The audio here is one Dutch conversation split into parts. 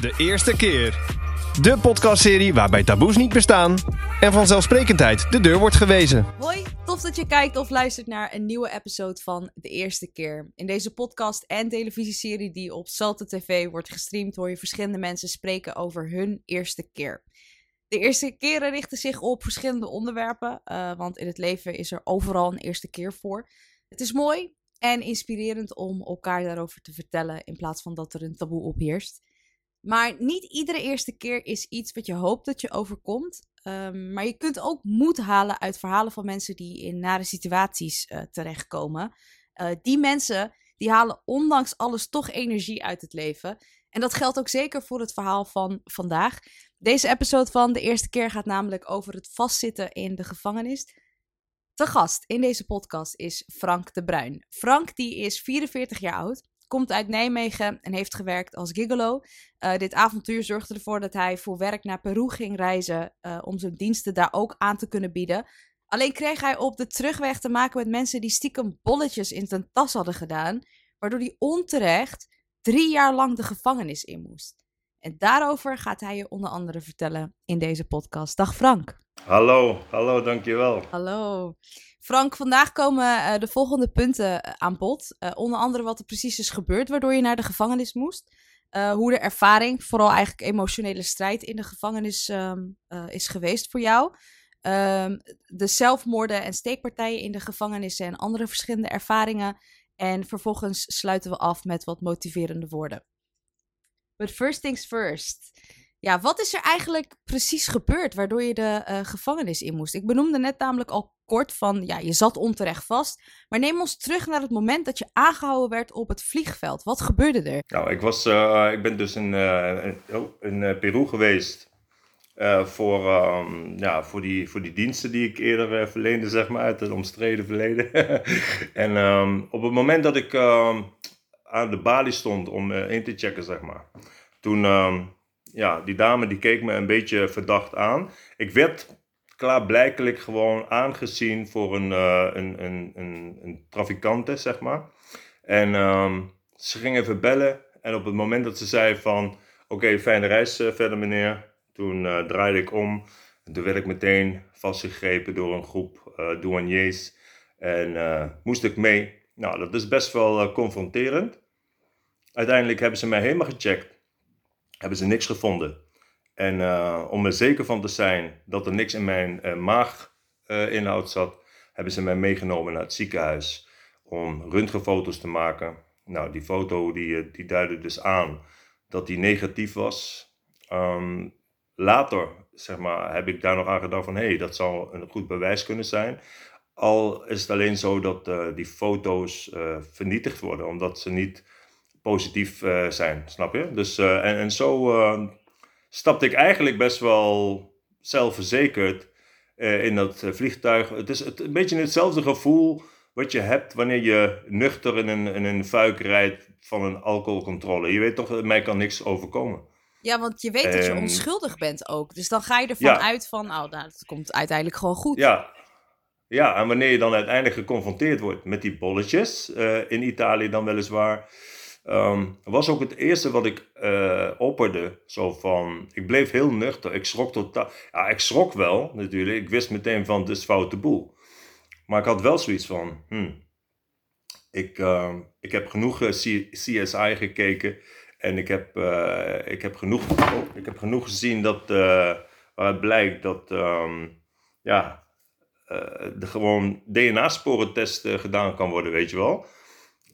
De eerste keer. De podcastserie waarbij taboes niet bestaan en vanzelfsprekendheid de deur wordt gewezen. Hoi, tof dat je kijkt of luistert naar een nieuwe episode van De Eerste Keer. In deze podcast en televisieserie die op Salte TV wordt gestreamd, hoor je verschillende mensen spreken over hun eerste keer. De eerste keren richten zich op verschillende onderwerpen, uh, want in het leven is er overal een eerste keer voor. Het is mooi en inspirerend om elkaar daarover te vertellen in plaats van dat er een taboe opheerst. Maar niet iedere eerste keer is iets wat je hoopt dat je overkomt. Um, maar je kunt ook moed halen uit verhalen van mensen die in nare situaties uh, terechtkomen. Uh, die mensen die halen ondanks alles toch energie uit het leven. En dat geldt ook zeker voor het verhaal van vandaag. Deze episode van de eerste keer gaat namelijk over het vastzitten in de gevangenis. De gast in deze podcast is Frank de Bruin. Frank die is 44 jaar oud komt uit Nijmegen en heeft gewerkt als gigolo. Uh, dit avontuur zorgde ervoor dat hij voor werk naar Peru ging reizen uh, om zijn diensten daar ook aan te kunnen bieden. Alleen kreeg hij op de terugweg te maken met mensen die stiekem bolletjes in zijn tas hadden gedaan, waardoor hij onterecht drie jaar lang de gevangenis in moest. En daarover gaat hij je onder andere vertellen in deze podcast. Dag Frank. Hallo, hallo, dankjewel. Hallo. Frank, vandaag komen uh, de volgende punten eh, aan bod. Uh, onder andere wat er precies is gebeurd waardoor je naar de gevangenis moest. hoe de ervaring, vooral eigenlijk emotionele strijd in de gevangenis um, is geweest voor jou. Um, de zelfmoorden en steekpartijen in de gevangenissen en andere verschillende ervaringen. En vervolgens sluiten we af met wat motiverende woorden. But first things first. Ja, wat is er eigenlijk precies gebeurd waardoor je de uh, gevangenis in moest? Ik benoemde net namelijk al kort van, ja, je zat onterecht vast. Maar neem ons terug naar het moment dat je aangehouden werd op het vliegveld. Wat gebeurde er? Nou, ik, was, uh, ik ben dus in, in, in Peru geweest voor, um, ja, voor, die, voor die diensten die ik eerder verleende, zeg maar, uit het omstreden verleden. en um, op het moment dat ik um, aan de balie stond om in te checken, zeg maar, toen ja, die dame die keek me een beetje verdacht aan. Ik werd klaarblijkelijk gewoon aangezien voor een, uh, een, een, een, een trafikante, zeg maar. En um, ze ging even bellen. En op het moment dat ze zei van... Oké, fijne reis uh, verder meneer. Toen uh, draaide ik om. En werd ik meteen vastgegrepen door een groep douaniers. En moest ik mee. Nou, dat is best wel confronterend. Uiteindelijk hebben ze mij helemaal gecheckt hebben ze niks gevonden. En uh, om er zeker van te zijn dat er niks in mijn uh, maaginhoud uh, zat, hebben ze mij meegenomen naar het ziekenhuis om röntgenfoto's te maken. Nou, die foto die, die duidde dus aan dat die negatief was. Um, later, zeg maar, heb ik daar nog aan gedacht van, hé, hey, dat zou een goed bewijs kunnen zijn. Al is het alleen zo dat die foto's vernietigd worden, omdat ze niet positief uh, zijn, snap je? Dus, uh, en, en zo uh, stapte ik eigenlijk best wel zelfverzekerd in dat vliegtuig. Het is het, een beetje hetzelfde gevoel wat je hebt wanneer je nuchter in een, in een fuik rijdt van een alcoholcontrole. Je weet toch, mij kan niks overkomen. Ja, want je weet dat je onschuldig bent ook. Dus dan ga je ervan ja. uit van, oh, nou, dat komt uiteindelijk gewoon goed. Ja, ja, en wanneer je dan uiteindelijk geconfronteerd wordt met die bolletjes, in Italië dan weliswaar, Um, was ook het eerste wat ik uh, opperde. Zo van, ik bleef heel nuchter. Ik schrok totaal. Ja, ik schrok wel natuurlijk. Ik wist meteen van, dit is foute boel. Maar ik had wel zoiets van, hmm, ik, uh, ik heb genoeg eh, CSI gekeken. En ik heb, uh, ik heb, genoeg, oh, ik heb genoeg gezien dat, waaruit blijkt dat, um, ja, de gewoon DNA-sporentest gedaan kan worden, weet je wel.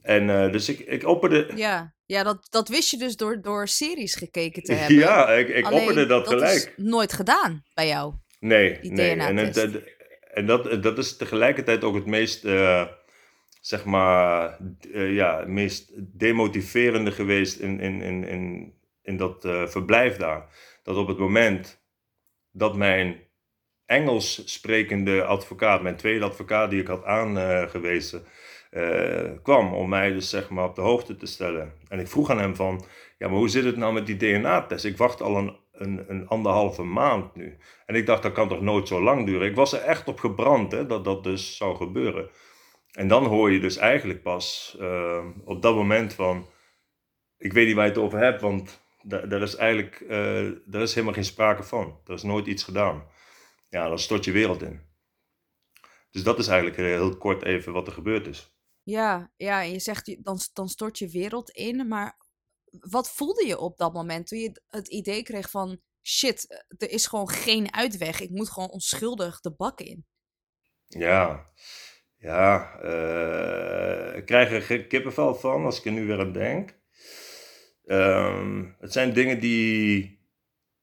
En uh, dus ik, ik opperde... Ja, ja dat, dat wist je dus door, door series gekeken te hebben. Ja, ik, ik Alleen, opperde dat, dat gelijk. dat is nooit gedaan bij jou. Nee, nee. En, het, en dat, dat is tegelijkertijd ook het meest, uh, zeg maar, uh, ja, meest demotiverende geweest in, in, in, in, in dat verblijf daar. Dat op het moment dat mijn Engels sprekende advocaat, mijn tweede advocaat die ik had aangewezen uh, kwam om mij dus zeg maar op de hoogte te stellen. En ik vroeg aan hem van, ja maar hoe zit het nou met die DNA-test? Ik wacht al een, een, een, anderhalve maand nu. En ik dacht, dat kan toch nooit zo lang duren? Ik was er echt op gebrand hè, dat dat dus zou gebeuren. En dan hoor je dus eigenlijk pas uh, op dat moment van, ik weet niet waar je het over hebt, want daar, is eigenlijk uh, daar is helemaal geen sprake van. Er is nooit iets gedaan. Ja, dan stort je wereld in. Dus dat is eigenlijk heel kort even wat er gebeurd is. Ja, ja je zegt dan, dan stort je wereld in, maar wat voelde je op dat moment toen je het idee kreeg van shit, er is gewoon geen uitweg. Ik moet gewoon onschuldig de bak in. Ja, ja, uh, ik krijg er kippenvel van als ik er nu weer aan denk. Ehm, het zijn dingen die,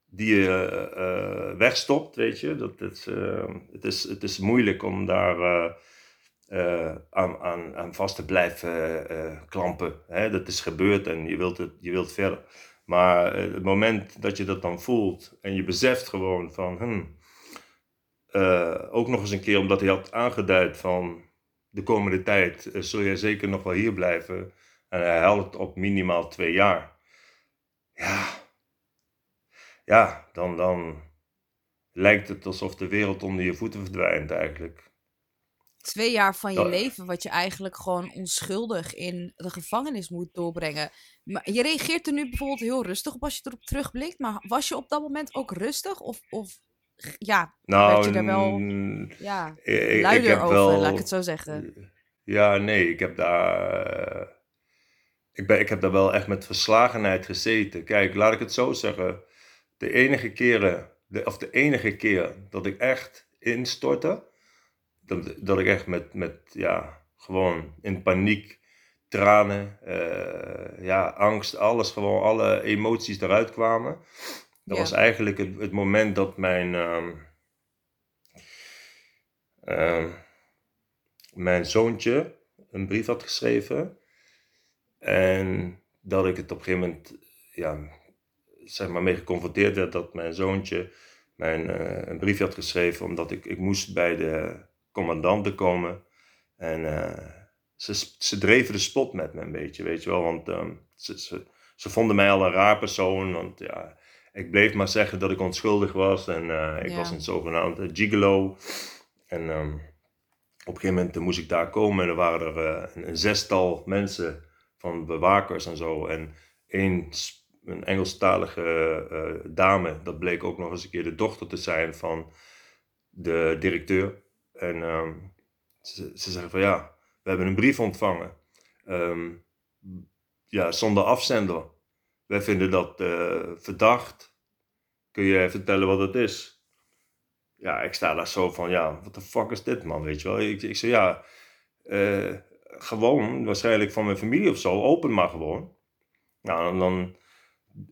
die je uh, wegstopt, weet je. Dat, het, het, is, het is moeilijk om daar uh, aan, aan, aan vast te blijven klampen. Hè? Dat is gebeurd en je wilt, het, je wilt verder. Maar het moment dat je dat dan voelt en je beseft gewoon van... Hmm, ook nog eens een keer omdat hij had aangeduid van de komende tijd zul jij zeker nog wel hier blijven. En hij houdt op minimaal twee jaar. Ja, ja dan, dan lijkt het alsof de wereld onder je voeten verdwijnt eigenlijk. Twee jaar van je leven wat je eigenlijk gewoon onschuldig in de gevangenis moet doorbrengen. Maar je reageert er nu bijvoorbeeld heel rustig op als je erop terugblikt. Maar was je op dat moment ook rustig? Of, of ja, nou, werd je er wel ja, luider ik over, wel, laat ik het zo zeggen? Ja, nee, ik heb daar ik, ben, ik heb daar wel echt met verslagenheid gezeten. Kijk, laat ik het zo zeggen. De enige keren, de, of de enige keer dat ik echt instortte, dat, dat ik echt met, met, ja, gewoon in paniek, tranen, uh, ja, angst, alles, gewoon alle emoties eruit kwamen. Dat was eigenlijk het, het, moment dat mijn, uh, uh, mijn zoontje een brief had geschreven. En dat ik het op een gegeven moment ja, zeg maar mee geconfronteerd werd dat mijn zoontje mijn, uh, een briefje had geschreven omdat ik, ik moest bij de commandanten komen. En uh, ze, ze dreven de spot met me een beetje, weet je wel. Want um, ze, ze, ze, vonden mij al een raar persoon. Want ja, ik bleef maar zeggen dat ik onschuldig was. En uh, ik was een zogenaamde gigolo. En um, op een gegeven moment moest ik daar komen. En er waren er een, een zestal mensen van bewakers en zo. En één, een Engelstalige uh, dame, dat bleek ook nog eens een keer de dochter te zijn van de directeur. En um, ze, ze zeggen van ja, we hebben een brief ontvangen. Um, ja, zonder afzender. Wij vinden dat uh, verdacht. Kun je vertellen wat het is? Ja, ik sta daar zo van, ja, wat de fuck is dit man, weet je wel? Ik, ik zeg ja, uh, gewoon, waarschijnlijk van mijn familie of zo, open maar gewoon. Nou, dan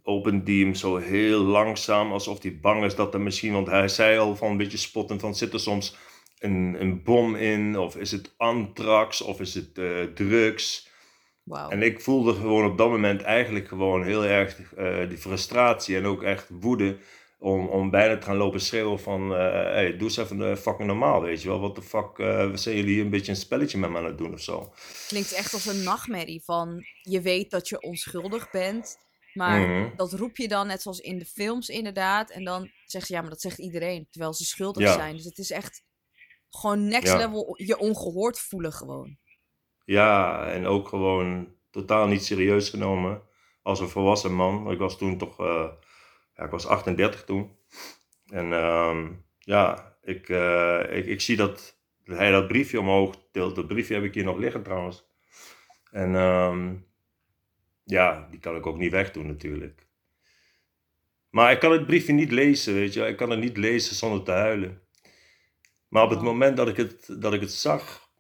opent die hem zo heel langzaam, alsof hij bang is dat er misschien, want hij zei al van een beetje spotten van zit er soms een, een bom in, of is het antrax, of is het uh, drugs. Wow. En ik voelde gewoon op dat moment eigenlijk gewoon heel erg uh, die frustratie en ook echt woede om, om bijna te gaan lopen schreeuwen van, uh, hey, doe eens even fucking normaal, weet je wel. Wat de fuck, uh, zijn jullie hier een beetje een spelletje met me aan het doen of zo? Klinkt echt als een nachtmerrie van, je weet dat je onschuldig bent, maar mhm. dat roep je dan net zoals in de films inderdaad. En dan zeg je, ja, maar dat zegt iedereen, terwijl ze schuldig zijn. Dus het is echt gewoon next level je ongehoord voelen gewoon. Ja, en ook gewoon totaal niet serieus genomen als een volwassen man. Ik was toen toch ja, ik was 38 toen. En ehm, ja, ik, uh, ik, ik zie dat hij dat briefje omhoog tilt. Dat briefje heb ik hier nog liggen trouwens. En um, ja, die kan ik ook niet wegdoen natuurlijk. Maar ik kan het briefje niet lezen, weet je. Ik kan het niet lezen zonder te huilen. Maar op het moment dat ik het, dat ik het zag,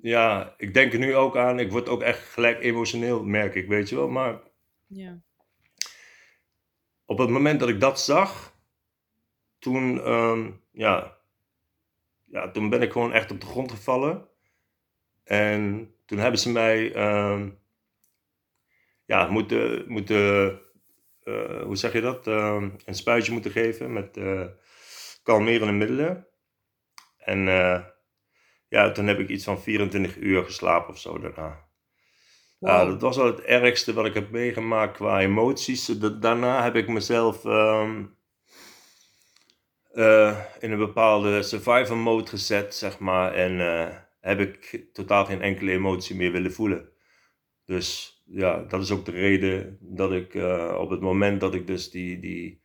ja, ik denk er nu ook aan. Ik word ook echt gelijk emotioneel, merk ik, weet je wel. Maar ja op het moment dat ik dat zag, toen, ehm, ja, ja, toen ben ik gewoon echt op de grond gevallen. En toen hebben ze mij uh, ja, moeten, moeten uh, hoe zeg je dat, uh, een spuitje moeten geven met uh, kalmerende middelen. En eh, ja, toen heb ik iets van 24 uur geslapen of zo daarna. Ja, dat was al het ergste wat ik heb meegemaakt qua emoties. Daarna heb ik mezelf ehm, eh, in een bepaalde survival mode gezet, zeg maar. En uh, heb ik totaal geen enkele emotie meer willen voelen. Dus ja, dat is ook de reden dat ik eh, op het moment dat ik dus die, die,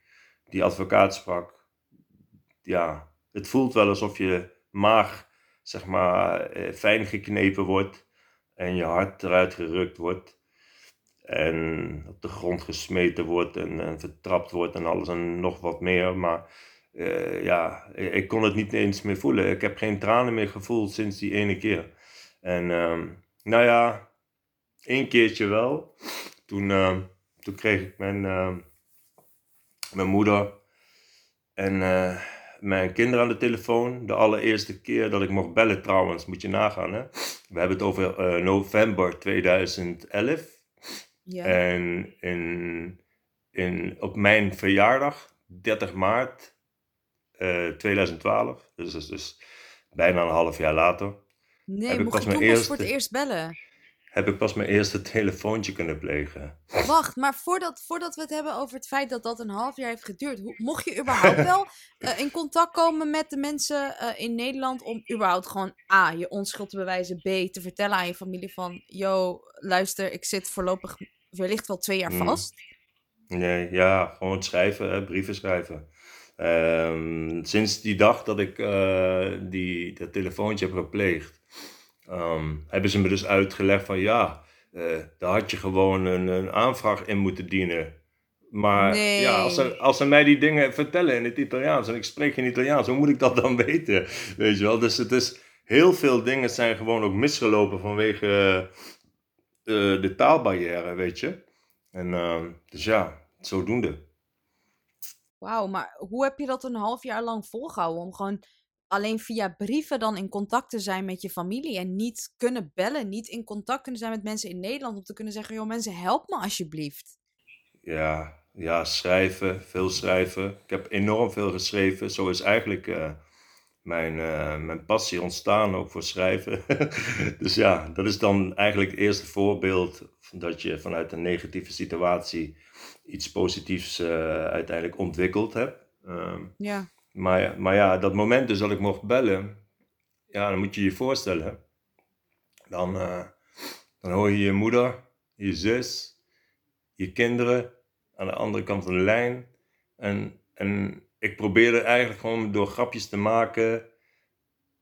die advocaat sprak, ja, het voelt wel alsof je maag, zeg maar, eh, fijn geknepen wordt en je hart eruit gerukt wordt. En op de grond gesmeten wordt en, vertrapt wordt en alles en nog wat meer. Maar uh, ja, ik kon het niet eens meer voelen. Ik heb geen tranen meer gevoeld sinds die ene keer. En um, nou ja, één keertje wel. Toen, uh, toen kreeg ik mijn, uh, mijn moeder en uh, mijn kinderen aan de telefoon. De allereerste keer dat ik mocht bellen trouwens, moet je nagaan. Hè? We hebben het over november 2011. Ja. En in, in, op mijn verjaardag, 30 maart 2012, dus dat is dus bijna een half jaar later. Nee, mocht je toen eerste... voor het eerst bellen? Heb ik pas mijn eerste telefoontje kunnen plegen. Wacht, maar voordat, voordat we het hebben over het feit dat dat een half jaar heeft geduurd, hoe, mocht je überhaupt wel uh, in contact komen met de mensen uh, in Nederland om überhaupt gewoon A, je onschuld te bewijzen, B, te vertellen aan je familie van, yo, luister, ik zit voorlopig wellicht wel twee jaar hmm. vast? Nee, ja, gewoon schrijven, hè, brieven schrijven. Um, sinds die dag dat ik uh, die, dat telefoontje heb gepleegd, um, hebben ze me dus uitgelegd van ja, uh, daar had je gewoon een, een, aanvraag in moeten dienen. Maar nee. ja, als ze, als ze mij die dingen vertellen in het Italiaans en ik spreek geen Italiaans, hoe moet ik dat dan weten? Weet je wel, dus het is, heel veel dingen zijn gewoon ook misgelopen vanwege uh, de taalbarrière, weet je. En uh, dus ja, zodoende. Wauw, maar hoe heb je dat een half jaar lang volgehouden? Om gewoon alleen via brieven dan in contact te zijn met je familie en niet kunnen bellen, niet in contact kunnen zijn met mensen in Nederland om te kunnen zeggen, joh mensen, help me alsjeblieft. Ja, ja, schrijven, veel schrijven. Ik heb enorm veel geschreven. Zo is eigenlijk uh, mijn, uh, mijn passie ontstaan ook voor schrijven. dus ja, dat is dan eigenlijk het eerste voorbeeld dat je vanuit een negatieve situatie iets positiefs uh, uiteindelijk ontwikkeld hebt. Um, ja. Maar, maar ja, dat moment dus dat ik mocht bellen, ja, dan moet je je voorstellen. Dan, uh, dan hoor je je moeder, je zus, je kinderen aan de andere kant van de lijn. En, en ik probeerde eigenlijk gewoon door grapjes te maken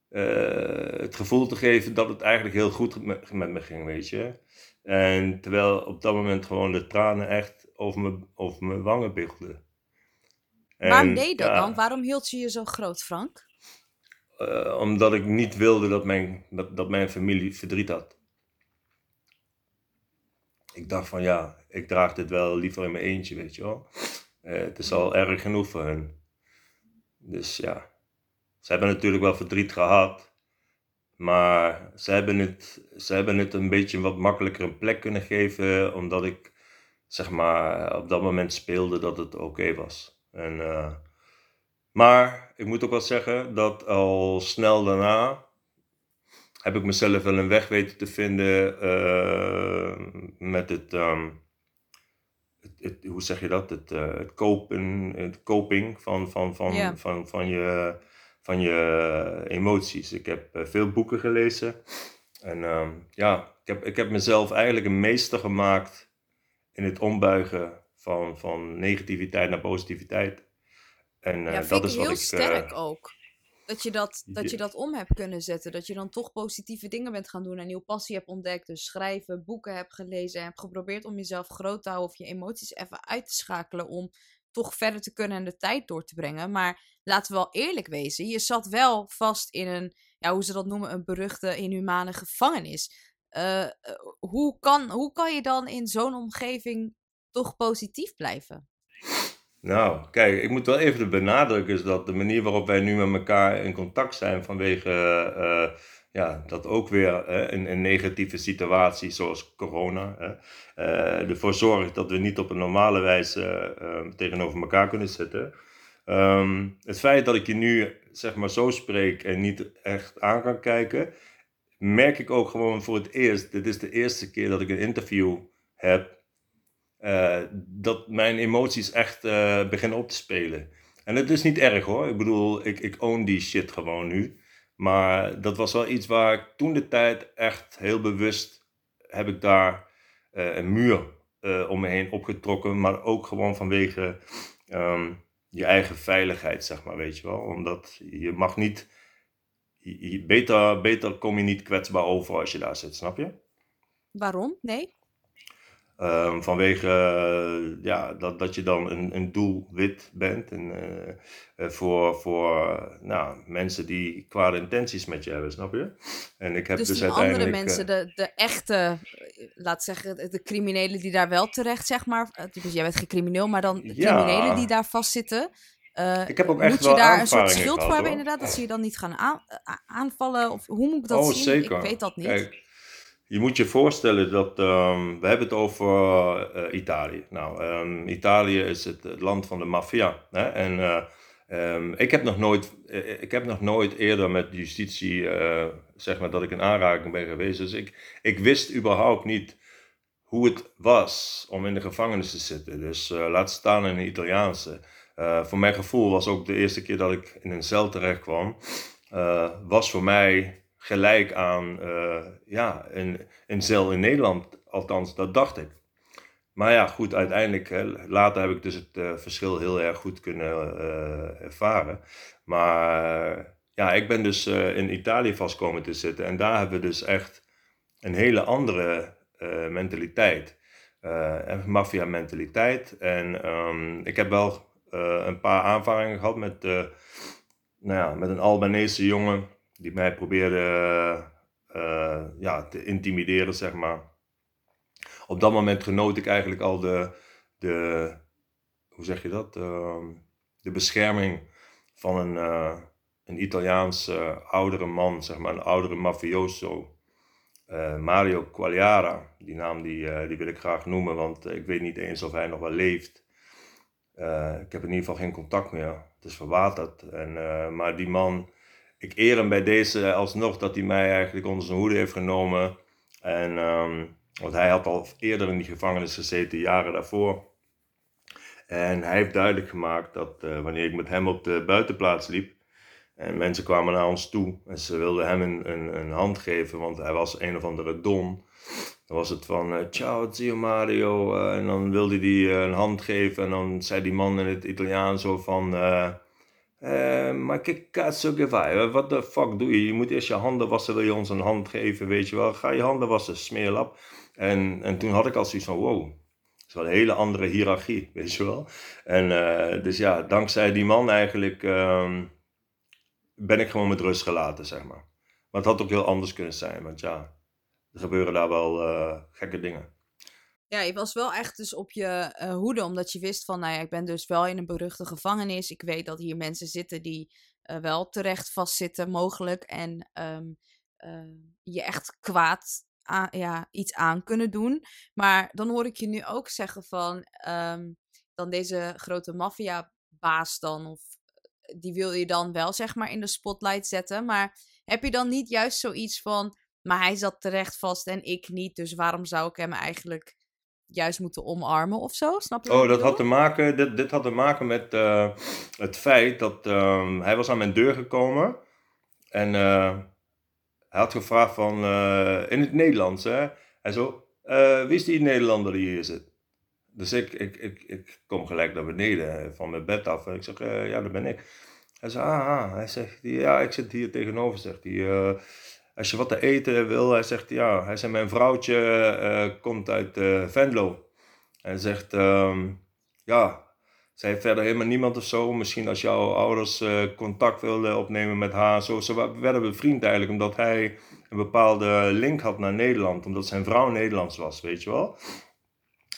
uh, het gevoel te geven dat het eigenlijk heel goed met, met me ging, weet je. En terwijl op dat moment gewoon de tranen echt over mijn, over mijn wangen biggelden. Waarom deed dat dan? Waarom hield je je zo groot, Frank? Uh, omdat ik niet wilde dat mijn, dat, dat mijn familie verdriet had. Ik dacht van ja, ik draag dit wel liever in mijn eentje, weet je wel. Uh, het is al erg genoeg voor hen. Dus ja, ze hebben natuurlijk wel verdriet gehad. Maar ze hebben het, ze hebben het een beetje wat makkelijker een plek kunnen geven. Omdat ik zeg maar op dat moment speelde dat het oké was. En, uh, maar ik moet ook wel zeggen dat al snel daarna heb ik mezelf wel een weg weten te vinden uh, met het, um, het, het, hoe zeg je dat, het, uh, het kopen, het coping van, van, van, yeah. van, van, je, van je emoties. Ik heb veel boeken gelezen en um, ja, ik heb, ik heb mezelf eigenlijk een meester gemaakt in het ombuigen van, van negativiteit naar positiviteit. En uh, dat is wat heel ik, sterk uh, ook. Dat je dat, dat je dat om hebt kunnen zetten. Dat je dan toch positieve dingen bent gaan doen. Een nieuwe passie hebt ontdekt. Dus schrijven, boeken hebt gelezen. Hebt geprobeerd om jezelf groot te houden. Of je emoties even uit te schakelen. Om toch verder te kunnen en de tijd door te brengen. Maar laten we wel eerlijk wezen. Je zat wel vast in een, ja, hoe ze dat noemen, een beruchte inhumane gevangenis. Uh, hoe, kan, hoe kan je dan in zo'n omgeving toch positief blijven? Nou, kijk, ik moet wel even benadrukken is dat de manier waarop wij nu met elkaar in contact zijn vanwege uh, ja, dat ook weer een negatieve situatie zoals corona uh, ervoor zorgt dat we niet op een normale wijze tegenover elkaar kunnen zitten. Um, het feit dat ik je nu zeg maar zo spreek en niet echt aan kan kijken, merk ik ook gewoon voor het eerst. Dit is de eerste keer dat ik een interview heb uh, dat mijn emoties echt uh, beginnen op te spelen. En het is niet erg hoor. Ik bedoel, ik, ik own die shit gewoon nu. Maar dat was wel iets waar ik toen de tijd echt heel bewust heb ik daar een muur om me heen opgetrokken, maar ook gewoon vanwege ehm, je eigen veiligheid, zeg maar, weet je wel. Omdat je mag niet, je, beter, beter kom je niet kwetsbaar over als je daar zit, snap je? Waarom? Nee? Um, vanwege uh, ja, dat, dat je dan een, een doelwit bent en, uh, voor, voor nou, mensen die kwade intenties met je hebben, snap je? En ik heb dus, dus uiteindelijk, andere mensen, de, de echte, laat zeggen, de criminelen die daar wel terecht, zeg maar. Dus jij bent geen crimineel, maar dan de criminelen die daar vastzitten. ik heb ook echt moet je daar een soort schild voor hebben, inderdaad, dat ze je dan niet gaan aan, aanvallen? Of hoe moet ik dat oh, zien? Zeker. Ik weet dat niet. Kijk, je moet je voorstellen dat um, we hebben het over uh, Italië. Nou, um, Italië is het, land van de maffia. En uh, um, ik, heb nog nooit, ik heb nog nooit eerder met justitie, zeg maar, dat ik in aanraking ben geweest. Dus ik, ik wist überhaupt niet hoe het was om in de gevangenis te zitten. Dus laat staan in een Italiaanse. voor mijn gevoel was ook de eerste keer dat ik in een cel terecht kwam, was voor mij gelijk aan uh, ja, een, een cel in Nederland. Althans, dat dacht ik. Maar ja, goed, uiteindelijk, hè, later heb ik dus het uh, verschil heel erg goed kunnen uh, ervaren. Maar ja, ik ben dus in Italië vast komen te zitten. En daar hebben we dus echt een hele andere mentaliteit. maffia-mentaliteit. En um, ik heb wel een paar aanvaringen gehad met, nou ja, met een Albanese jongen die mij probeerde uh, ja, te intimideren, zeg maar. Op dat moment genoot ik eigenlijk al de, de hoe zeg je dat, uh, de bescherming van een, uh, een Italiaans oudere man, zeg maar, een oudere mafioso. Mario Quagliara, die naam die, die wil ik graag noemen, want ik weet niet eens of hij nog wel leeft. ik heb in ieder geval geen contact meer. Het is verwaterd. En, maar die man ik eer hem bij deze alsnog dat hij mij eigenlijk onder zijn hoede heeft genomen. En, um, want hij had al eerder in die gevangenis gezeten, jaren daarvoor. En hij heeft duidelijk gemaakt dat uh, wanneer ik met hem op de buitenplaats liep. En mensen kwamen naar ons toe en ze wilden hem een, een, een hand geven, want hij was een of andere don. Dan was het van, uh, ciao zio Mario. Uh, en dan wilde hij een hand geven en dan zei die man in het Italiaans zo van... Uh, maar kijk, fai? Wat de fuck doe je? Je moet eerst je handen wassen, wil je ons een hand geven, weet je wel. Ga je handen wassen, smeerlap. En, en toen had ik al zoiets van, wow, dat is wel een hele andere hiërarchie, weet je wel. En uh, dus ja, dankzij die man eigenlijk uh, ben ik gewoon met rust gelaten, zeg maar. Maar het had ook heel anders kunnen zijn, want ja, er gebeuren daar wel uh, gekke dingen. Ja, je was wel echt dus op je uh, hoede, omdat je wist van, nou ja, ik ben dus wel in een beruchte gevangenis. Ik weet dat hier mensen zitten die uh, wel terecht vastzitten, mogelijk. En um, uh, je echt kwaad ja, iets aan kunnen doen. Maar dan hoor ik je nu ook zeggen van, um, dan deze grote maffiabaas dan, of die wil je dan wel zeg maar in de spotlight zetten. Maar heb je dan niet juist zoiets van, maar hij zat terecht vast en ik niet, dus waarom zou ik hem eigenlijk juist moeten omarmen of zo? Snap je? Oh, dat had te maken, dit, dit had te maken met uh, het feit dat uh, hij was aan mijn deur gekomen en uh, hij had gevraagd van, in het Nederlands, hè. Hij zo, wie is die Nederlander die hier zit? Dus ik, ik, ik, ik kom gelijk naar beneden van mijn bed af en ik zeg, ja, dat ben ik. Hij zei, ah, ah, hij zegt, ja, ik zit hier tegenover, zegt hij als je wat te eten wil, hij zegt ja, hij zegt mijn vrouwtje uh, komt uit uh, Venlo. Hij zegt um, ja, zij heeft verder helemaal niemand of zo. Misschien als jouw ouders uh, contact wilden opnemen met haar. Zo, ze werden bevriend eigenlijk omdat hij een bepaalde link had naar Nederland. Omdat zijn vrouw Nederlands was, weet je wel.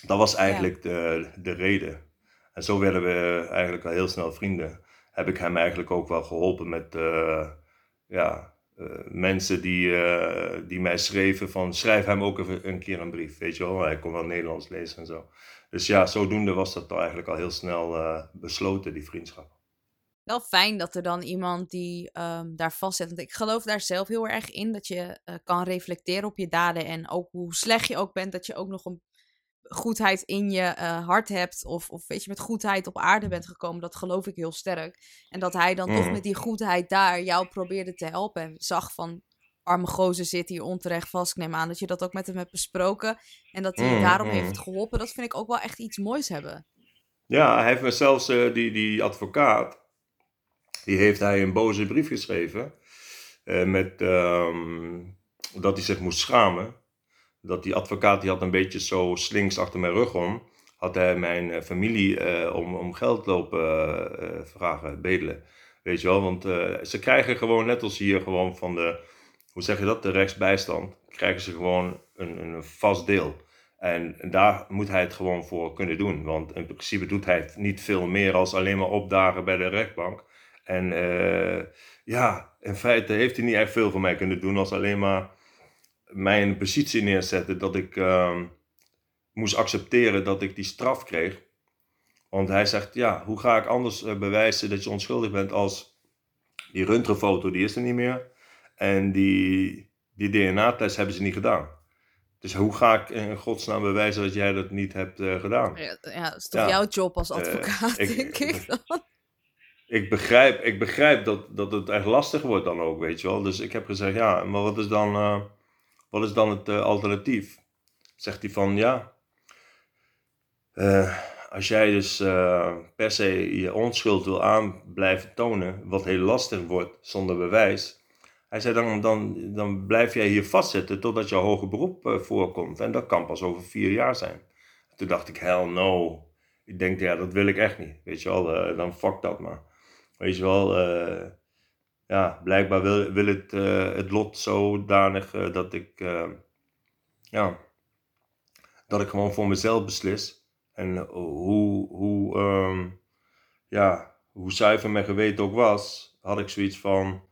Dat was eigenlijk de, de reden. En zo werden we eigenlijk al heel snel vrienden. Heb ik hem eigenlijk ook wel geholpen met ja, mensen die, uh, die mij schreven van schrijf hem ook even een keer een brief, weet je wel. Hij kon wel Nederlands lezen en zo. Dus ja, zodoende was dat eigenlijk al heel snel uh, besloten, die vriendschap. Wel fijn dat er dan iemand die um, daar vastzet. Want ik geloof daar zelf heel erg in dat je kan reflecteren op je daden. En ook hoe slecht je ook bent, dat je ook nog een goedheid in je uh, hart hebt. Of, of weet je, met goedheid op aarde bent gekomen. Dat geloof ik heel sterk. En dat hij dan toch mhm. met die goedheid daar jou probeerde te helpen. En zag van, arme gozer zit hier onterecht vast. Ik neem aan dat je dat ook met hem hebt besproken. En dat hij Mm, daarom mm. heeft geholpen. Dat vind ik ook wel echt iets moois hebben. Ja, hij heeft me zelfs, eh, die, die advocaat, die heeft hij een boze brief geschreven. eh, met, ehm, dat hij zich moest schamen. Dat die advocaat, die had een beetje zo slinks achter mijn rug om. Had hij mijn eh, familie eh, om, om geld lopen eh, vragen, bedelen. Weet je wel, want ze krijgen gewoon, net als hier, gewoon van de, hoe zeg je dat, de rechtsbijstand. Krijgen ze gewoon een, een vast deel. En daar moet hij het gewoon voor kunnen doen. Want in principe doet hij niet veel meer als alleen maar opdagen bij de rechtbank. En ja, in feite heeft hij niet echt veel voor mij kunnen doen als alleen maar mij in een positie neerzetten dat ik ehm, moest accepteren dat ik die straf kreeg. Want hij zegt, ja, hoe ga ik anders eh, bewijzen dat je onschuldig bent als die röntgenfoto, die is er niet meer. En die, die DNA-test hebben ze niet gedaan. Dus hoe ga ik in godsnaam bewijzen dat jij dat niet hebt eh, gedaan? Ja, ja, dat is toch Ja. jouw job als Eh, advocaat, ik- denk ik dan. Ik begrijp, ik begrijp dat, dat het echt lastig wordt dan ook, weet je wel. Dus ik heb gezegd, ja, maar wat is dan, wat is dan het eh, alternatief? Zegt hij van, ja, eh, als jij dus eh, per se je onschuld wil aan blijven tonen, wat heel lastig wordt zonder bewijs. Hij zei, dan, dan, dan blijf jij hier vastzitten totdat jouw hoger beroep voorkomt. En dat kan pas over vier jaar zijn. Toen dacht ik, hell no. Ik denk, ja, dat wil ik echt niet. Weet je wel, dan fuck dat maar. Weet je wel, ja, blijkbaar wil, wil het, eh, het lot zodanig eh, dat ik, eh, ja, dat ik gewoon voor mezelf beslis. En hoe, hoe, ehm, ja, hoe zuiver mijn geweten ook was, had ik zoiets van,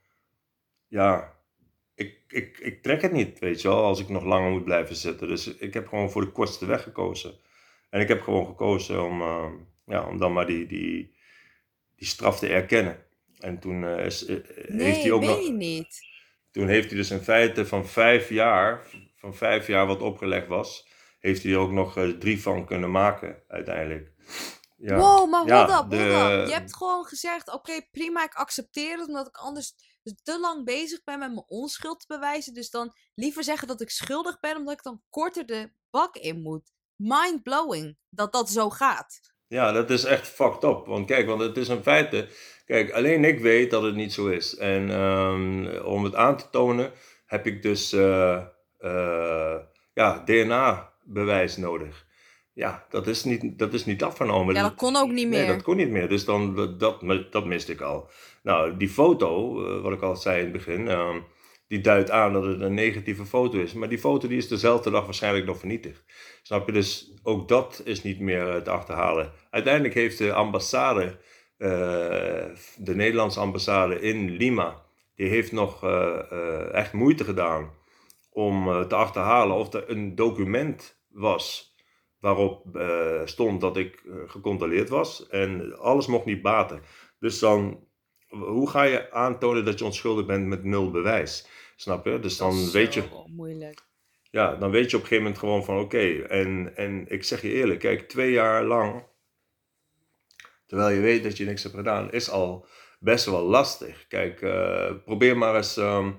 ja, ik, ik, ik trek het niet, weet je wel, als ik nog langer moet blijven zitten. Dus ik heb gewoon voor de kortste weg gekozen. En ik heb gewoon gekozen om, eh, ja, om dan maar die, die, die straf te erkennen. En toen eh, is, eh, heeft Nee, hij ook weet nog. je niet. Toen heeft hij dus in feite van vijf jaar, van vijf jaar wat opgelegd was, heeft hij er ook nog eh, drie van kunnen maken uiteindelijk. Ja. Wow, maar Ja, hold up, hold de- up. Je hebt gewoon gezegd, oké, prima, ik accepteer het, omdat ik anders te lang bezig ben met mijn onschuld te bewijzen. Dus dan liever zeggen dat ik schuldig ben, omdat ik dan korter de bak in moet. Mind-blowing dat dat zo gaat. Ja, dat is echt fucked up. Want kijk, want het is in feite. Kijk, alleen ik weet dat het niet zo is. En ehm, om het aan te tonen, heb ik dus eh, eh, ja, DNA-bewijs nodig. Ja, dat is niet, dat is niet afgenomen. Ja, dat kon ook niet Nee, meer. dat kon niet meer. Dus dan, dat, dat, dat miste ik al. Nou, die foto, eh, wat ik al zei in het begin, ehm, die duidt aan dat het een negatieve foto is. Maar die foto die is dezelfde dag waarschijnlijk nog vernietigd. Snap je? Dus ook dat is niet meer eh, te achterhalen. Uiteindelijk heeft de ambassade, eh, de Nederlandse ambassade in Lima, die heeft nog eh, echt moeite gedaan om te achterhalen of er een document was waarop stond dat ik gecontroleerd was. En alles mocht niet baten. Dus dan, hoe ga je aantonen dat je onschuldig bent met nul bewijs? Snap je? Dus Dat dan is weet je, moeilijk. ja, dan weet je op een gegeven moment gewoon van oké. En, en ik zeg je eerlijk, kijk, twee jaar lang, terwijl je weet dat je niks hebt gedaan, is al best wel lastig. Kijk, eh, probeer maar eens ehm,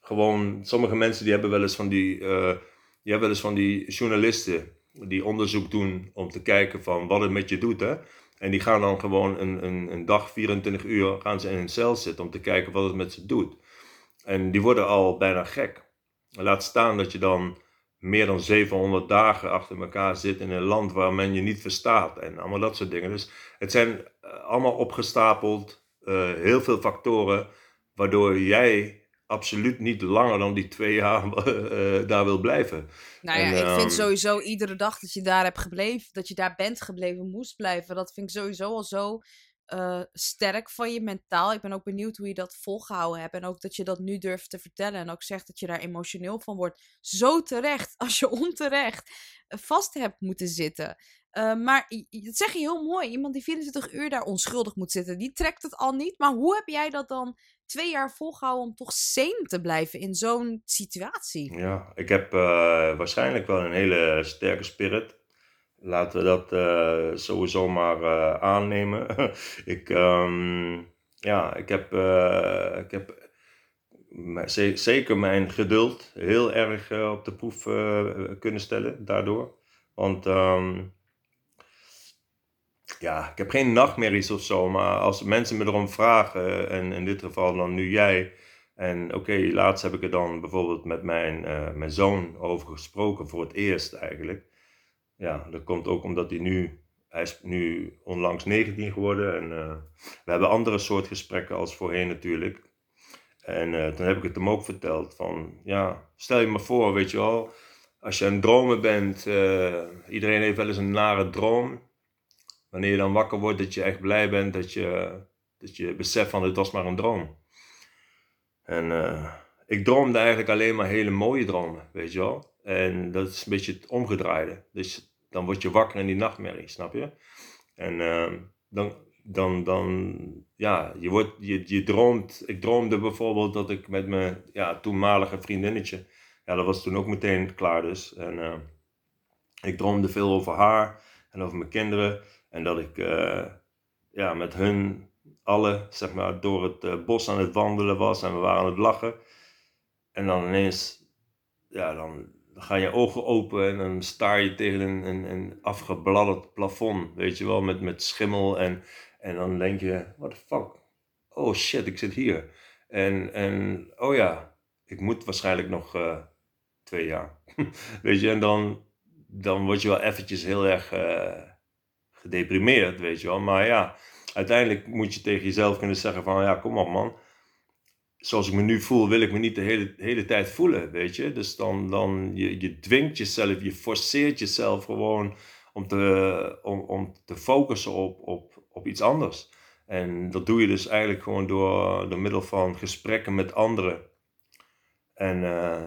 gewoon, sommige mensen die hebben wel eens van die, eh, die hebben wel eens van die journalisten die onderzoek doen om te kijken van wat het met je doet, hè. En die gaan dan gewoon een, een, een dag, 24 uur, gaan ze in een cel zitten om te kijken wat het met ze doet. En die worden al bijna gek. Laat staan dat je dan meer dan 700 dagen achter elkaar zit in een land waar men je niet verstaat en allemaal dat soort dingen. Dus het zijn eh, allemaal opgestapeld, eh, heel veel factoren, waardoor jij absoluut niet langer dan die twee jaar eh, daar wil blijven. Nou ja, En, ik vind ehm, sowieso iedere dag dat je daar hebt gebleven, dat je daar bent gebleven, moest blijven. Dat vind ik sowieso al zo eh, sterk van je mentaal. Ik ben ook benieuwd hoe je dat volgehouden hebt. En ook dat je dat nu durft te vertellen. En ook zegt dat je daar emotioneel van wordt. Zo terecht, als je onterecht eh, vast hebt moeten zitten. Eh, maar dat zeg je heel mooi. Iemand die 24 uur daar onschuldig moet zitten, die trekt het al niet. Maar hoe heb jij dat dan twee jaar volgehouden om toch sane te blijven in zo'n situatie? Ja, ik heb waarschijnlijk wel een hele sterke spirit. Laten we dat eh, sowieso maar eh, aannemen. ik, ehm, ja, ik heb, eh, ik heb zeker mijn geduld heel erg op de proef kunnen stellen daardoor. Want ehm, ja, ik heb geen nachtmerries of zo, maar als mensen me erom vragen, en in dit geval dan nu jij, en oké, laatst heb ik er dan bijvoorbeeld met mijn, mijn zoon over gesproken, voor het eerst eigenlijk. Ja, dat komt ook omdat hij nu, hij is nu onlangs 19 geworden en uh, we hebben andere soort gesprekken als voorheen natuurlijk. En uh, toen heb ik het hem ook verteld van, ja, stel je me voor, weet je wel, als je aan het dromen bent, iedereen heeft wel eens een nare droom. Wanneer je dan wakker wordt, dat je echt blij bent dat je, dat je beseft van het was maar een droom. En ik droomde eigenlijk alleen maar hele mooie dromen, weet je wel. En dat is een beetje het omgedraaide. Dus dan word je wakker in die nachtmerrie, snap je? En uh, dan, dan, dan, ja, je, wordt, je, je droomt. Ik droomde bijvoorbeeld dat ik met mijn ja, toenmalige vriendinnetje, ja, dat was toen ook meteen klaar dus. En uh, ik droomde veel over haar en over mijn kinderen. En dat ik ja, met hun alle zeg maar, door het uh, bos aan het wandelen was en we waren aan het lachen. En dan ineens, ja, dan, dan gaan je ogen open en dan staar je tegen een, een, een afgebladderd plafond, weet je wel, met, met schimmel. En, en dan denk je, what the fuck? Oh shit, ik zit hier. En, en oh ja, ik moet waarschijnlijk nog uh, twee jaar. weet je, en dan, dan word je wel eventjes heel erg uh, gedeprimeerd, weet je wel. Maar ja, uiteindelijk moet je tegen jezelf kunnen zeggen van ja, kom op man. Zoals ik me nu voel, wil ik me niet de hele, hele tijd voelen, weet je. Dus dan, dan je, je dwingt jezelf, je forceert jezelf gewoon om te, om, om te focussen op, op, op iets anders. En dat doe je dus eigenlijk gewoon door, door middel van gesprekken met anderen. En uh,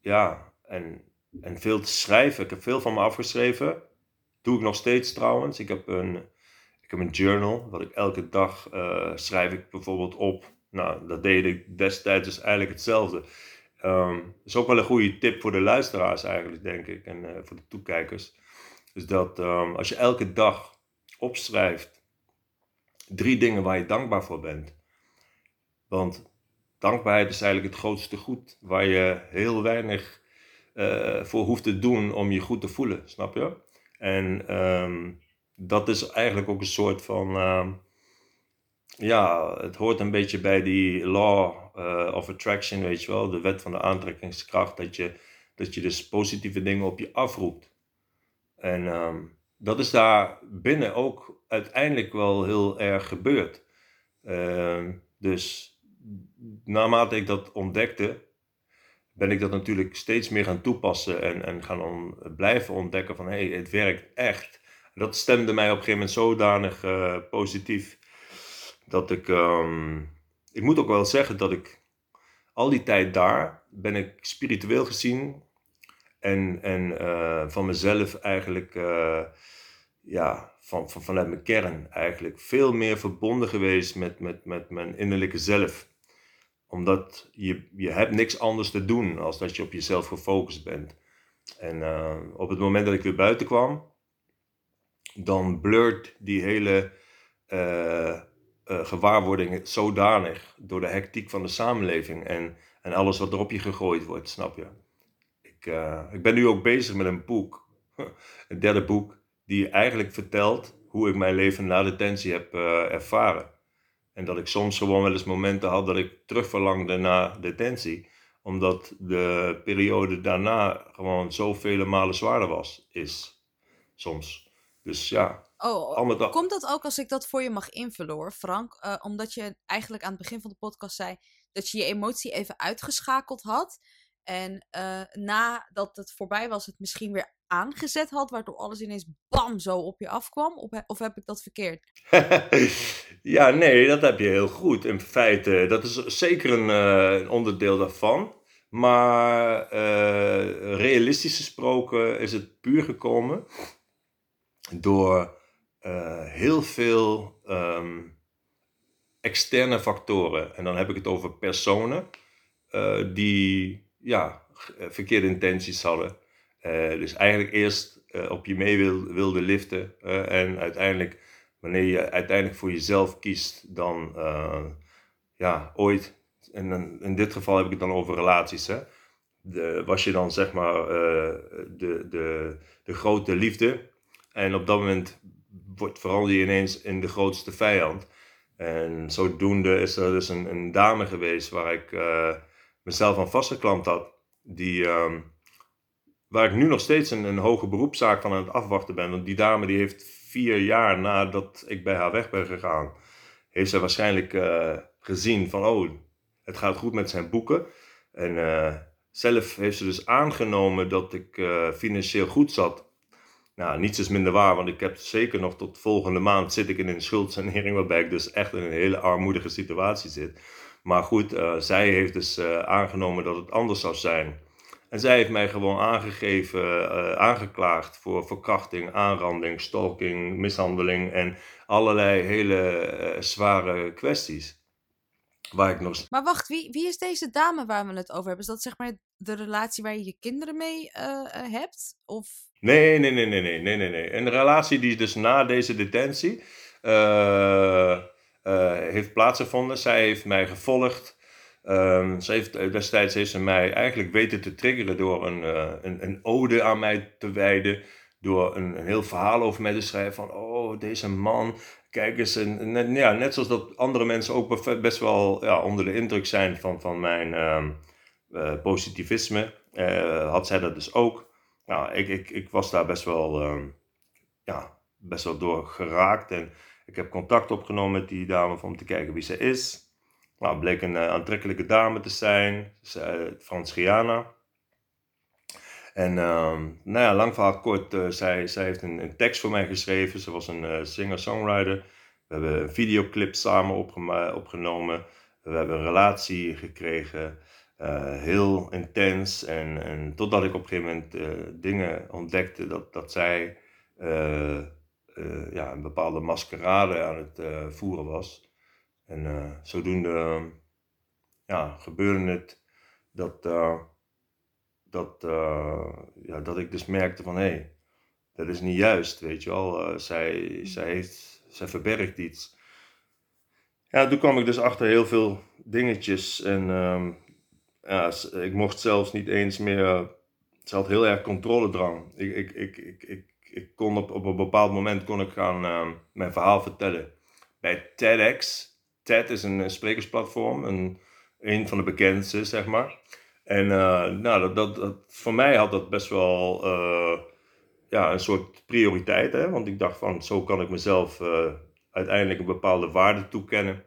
ja, en, en veel te schrijven. Ik heb veel van me afgeschreven. Doe ik nog steeds trouwens. Ik heb een, ik heb een journal, wat ik elke dag uh, schrijf ik bijvoorbeeld op. Nou, dat deed ik destijds dus eigenlijk hetzelfde. Um, is ook wel een goede tip voor de luisteraars eigenlijk, denk ik, en uh, voor de toekijkers. Dus dat um, als je elke dag opschrijft drie dingen waar je dankbaar voor bent. Want dankbaarheid is eigenlijk het grootste goed waar je heel weinig uh, voor hoeft te doen om je goed te voelen, snap je? En um, dat is eigenlijk ook een soort van. Ja, het hoort een beetje bij die law uh, of attraction, weet je wel, de wet van de aantrekkingskracht, dat je, dat je dus positieve dingen op je afroept. En um, dat is daar binnen ook uiteindelijk wel heel erg gebeurd. Uh, dus naarmate ik dat ontdekte, ben ik dat natuurlijk steeds meer gaan toepassen en, en gaan on, blijven ontdekken van hé, hey, het werkt echt dat stemde mij op een gegeven moment zodanig uh, positief dat ik. Um, ik moet ook wel zeggen dat ik al die tijd daar ben ik spiritueel gezien en, en uh, van mezelf eigenlijk. Uh, ja, van, van, vanuit mijn kern eigenlijk veel meer verbonden geweest met, met, met mijn innerlijke zelf. Omdat je, je hebt niks anders te doen als dat je op jezelf gefocust bent. En uh, op het moment dat ik weer buiten kwam, dan blurt die hele uh, uh, gewaarwording zodanig door de hectiek van de samenleving en, en alles wat er op je gegooid wordt, snap je? Ik, uh, ik ben nu ook bezig met een boek, een derde boek, die eigenlijk vertelt hoe ik mijn leven na detentie heb ervaren. En dat ik soms gewoon wel eens momenten had dat ik terugverlangde naar detentie omdat de periode daarna gewoon zoveel malen zwaarder was, is soms. Dus ja. Oh, komt dat ook als ik dat voor je mag invullen hoor, Frank? Uh, omdat je eigenlijk aan het begin van de podcast zei dat je je emotie even uitgeschakeld had. En uh, nadat het voorbij was, het misschien weer aangezet had, waardoor alles ineens bam zo op je afkwam? Of, of heb ik dat verkeerd? ja, nee, dat heb je heel goed. In feite, dat is zeker een, uh, een onderdeel daarvan. Maar realistisch gesproken is het puur gekomen door uh, heel veel um, externe factoren. En dan heb ik het over personen uh, die ja, eh, verkeerde intenties hadden. Dus eigenlijk eerst op je mee wil, wilde liften. en uiteindelijk, wanneer je uiteindelijk voor jezelf kiest, dan ja, ooit en in dit geval heb ik het dan over relaties, hè. De, was je dan zeg maar eh, de, de, de grote liefde. En op dat moment wordt, verander je ineens in de grootste vijand. En zodoende is er dus een, een dame geweest waar ik eh, mezelf aan vastgeklampt had. Die, ehm, waar ik nu nog steeds een, een hoge beroepszaak van aan het afwachten ben. Want die dame die heeft vier jaar nadat ik bij haar weg ben gegaan, heeft zij waarschijnlijk eh, gezien van oh, het gaat goed met zijn boeken. En eh, zelf heeft ze dus aangenomen dat ik financieel goed zat. Nou, niets is minder waar, want ik heb zeker nog tot volgende maand zit ik in een schuldsanering, waarbij ik dus echt in een hele armoedige situatie zit. Maar goed, eh, zij heeft dus eh, aangenomen dat het anders zou zijn. En zij heeft mij gewoon aangegeven, eh, aangeklaagd voor verkrachting, aanranding, stalking, mishandeling en allerlei hele zware kwesties. Waar ik nog Maar wacht, wie, wie is deze dame waar we het over hebben? Is dat zeg maar de relatie waar je je kinderen mee eh, eh, hebt? Of... Nee, nee, nee, nee, nee, nee, nee. Een relatie die dus na deze detentie eh, heeft plaatsgevonden. Zij heeft mij gevolgd. Ehm, ze heeft, destijds heeft ze mij eigenlijk weten te triggeren door een, een, een ode aan mij te wijden. Door een, een heel verhaal over mij te schrijven van, oh, deze man, kijk eens. En, net, ja, net zoals dat andere mensen ook be- best wel ja, onder de indruk zijn van, van mijn ehm, eh, positivisme, eh, had zij dat dus ook. Nou, ik, ik, ik was daar best wel, ehm, ja, best wel door geraakt. En ik heb contact opgenomen met die dame om te kijken wie ze is. Nou, bleek een eh, aantrekkelijke dame te zijn. Ze, eh, Frans Giana. En ehm, nou ja, lang verhaal kort, zij, zij heeft een, een tekst voor mij geschreven. Ze was een singer-songwriter. We hebben een videoclip samen opgenomen. We hebben een relatie gekregen. Eh, heel intens. En, en totdat ik op een gegeven moment eh, dingen ontdekte dat, dat zij eh, ja, een bepaalde maskerade aan het voeren was. En zodoende ja, gebeurde het dat, dat, ja, dat ik dus merkte van hé, hey, dat is niet juist, weet je wel. Zij, zij, heeft, zij verbergt iets. Ja, toen kwam ik dus achter heel veel dingetjes en ehm, ja, ik mocht zelfs niet eens meer. Ze had heel erg controledrang. Ik, ik, ik, ik, ik, ik kon op, op een bepaald moment kon ik gaan ehm, mijn verhaal vertellen. Bij TEDx. TED is een, sprekersplatform, een, een van de bekendste, zeg maar. En eh, nou, dat, dat, dat, voor mij had dat best wel eh, ja, een soort prioriteit. Hè? Want ik dacht van, zo kan ik mezelf eh, uiteindelijk een bepaalde waarde toekennen.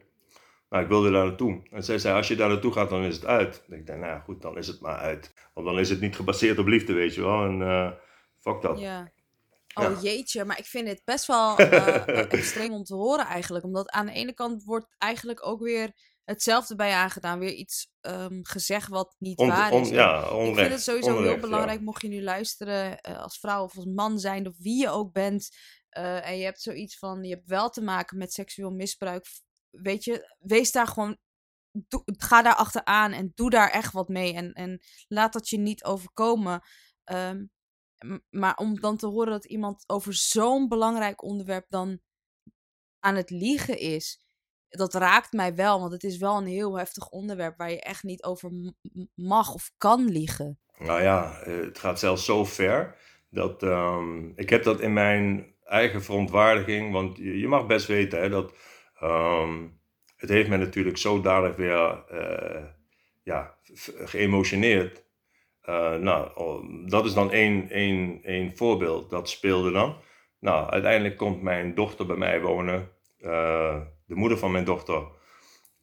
Nou, ik wilde daar naartoe. En zij zei, als je daar naartoe gaat, dan is het uit. En ik dacht, nou goed, dan is het maar uit. Want dan is het niet gebaseerd op liefde, weet je wel. En eh fuck dat. Ja. Oh Ja. jeetje, maar ik vind het best wel eh, extreem om te horen eigenlijk. Omdat aan de ene kant wordt eigenlijk ook weer hetzelfde bij je aangedaan. Weer iets ehm, gezegd wat niet On- waar is. Ja, ik onrecht. vind het sowieso onrecht, heel belangrijk, mocht je nu luisteren eh, als vrouw of als man zijn, of wie je ook bent. en je hebt zoiets van, je hebt wel te maken met seksueel misbruik. Weet je, wees daar gewoon, ga daar achteraan en doe daar echt wat mee. En, en laat dat je niet overkomen. Ehm, maar om dan te horen dat iemand over zo'n belangrijk onderwerp dan aan het liegen is, dat raakt mij wel. Want het is wel een heel heftig onderwerp waar je echt niet over mag of kan liegen. Nou ja, eh, het gaat zelfs zo ver dat ehm, ik heb dat in mijn eigen verontwaardiging, want je, je mag best weten hè, dat ehm, het heeft mij natuurlijk zodanig weer eh, ja, geëmotioneerd. Eh, nou, dat is dan één, één, één voorbeeld. Dat speelde dan. Nou, uiteindelijk komt mijn dochter bij mij wonen. Eh, de moeder van mijn dochter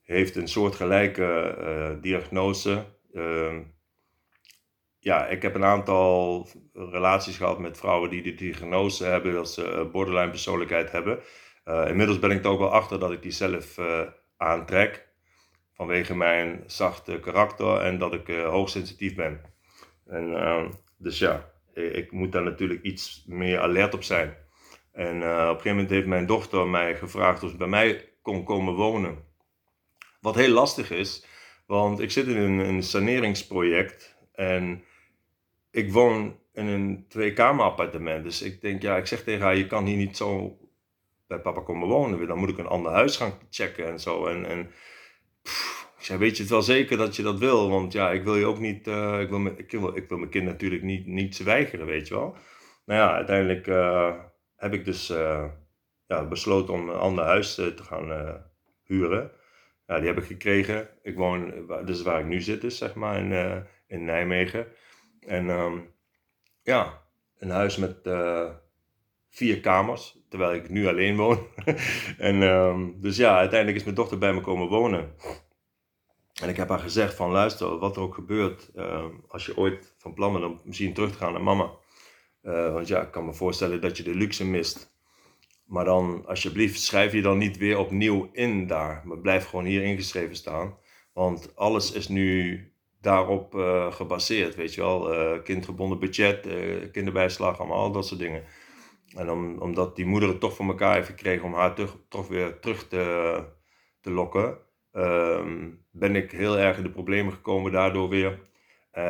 heeft een soortgelijke eh diagnose. Ehm, ja, ik heb een aantal relaties gehad met vrouwen die de diagnose hebben dat ze borderline persoonlijkheid hebben. Eh, inmiddels ben ik er ook wel achter dat ik die zelf eh, aantrek. Vanwege mijn zachte karakter en dat ik eh, hoogsensitief ben. En, ehm, dus ja, ik, moet daar natuurlijk iets meer alert op zijn. En op een gegeven moment heeft mijn dochter mij gevraagd of ze bij mij kon komen wonen. Wat heel lastig is, want ik zit in een, een saneringsproject en ik woon in een twee-kamer appartement. Dus ik denk, ja, ik zeg tegen haar, je kan hier niet zo bij papa komen wonen. Dan moet ik een ander huis gaan checken en zo. En, en pff, zei, weet je het wel zeker dat je dat wil? Want ja, ik wil je ook niet, uh, ik, wil ik, wil, ik wil mijn kind natuurlijk niet, niet weigeren, weet je wel. Nou ja, uiteindelijk uh, heb ik dus uh, ja, besloten om een ander huis te gaan huren. Ja, die heb ik gekregen. Ik woon, dus waar ik nu zit dus, zeg maar, in, in Nijmegen. En um, ja, een huis met vier kamers, terwijl ik nu alleen woon. en um, dus ja, uiteindelijk is mijn dochter bij me komen wonen. En ik heb haar gezegd van luister, wat er ook gebeurt, uh, als je ooit van plan bent om misschien terug te gaan naar mama. Uh, want ja, ik kan me voorstellen dat je de luxe mist. Maar dan, alsjeblieft, schrijf je dan niet weer opnieuw in daar. Maar blijf gewoon hier ingeschreven staan. Want alles is nu daarop uh, gebaseerd, weet je wel. Uh, kindgebonden budget, kinderbijslag, allemaal al dat soort dingen. En om, omdat die moeder het toch voor elkaar heeft gekregen om haar toch, weer terug te, te lokken, Ehm, ben ik heel erg in de problemen gekomen daardoor weer. Uh,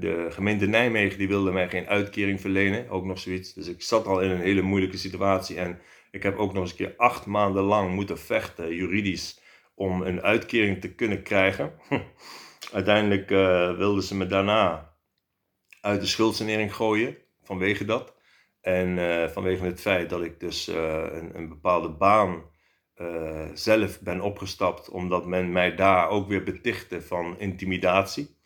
de gemeente Nijmegen die wilde mij geen uitkering verlenen, ook nog zoiets. Dus ik zat al in een hele moeilijke situatie en ik heb ook nog eens een keer acht maanden lang moeten vechten, juridisch, om een uitkering te kunnen krijgen. Uiteindelijk uh, wilden ze me daarna uit de schuldsanering gooien, vanwege dat. En uh, vanwege het feit dat ik dus een, een bepaalde baan uh, zelf ben opgestapt, omdat men mij daar ook weer betichtte van intimidatie.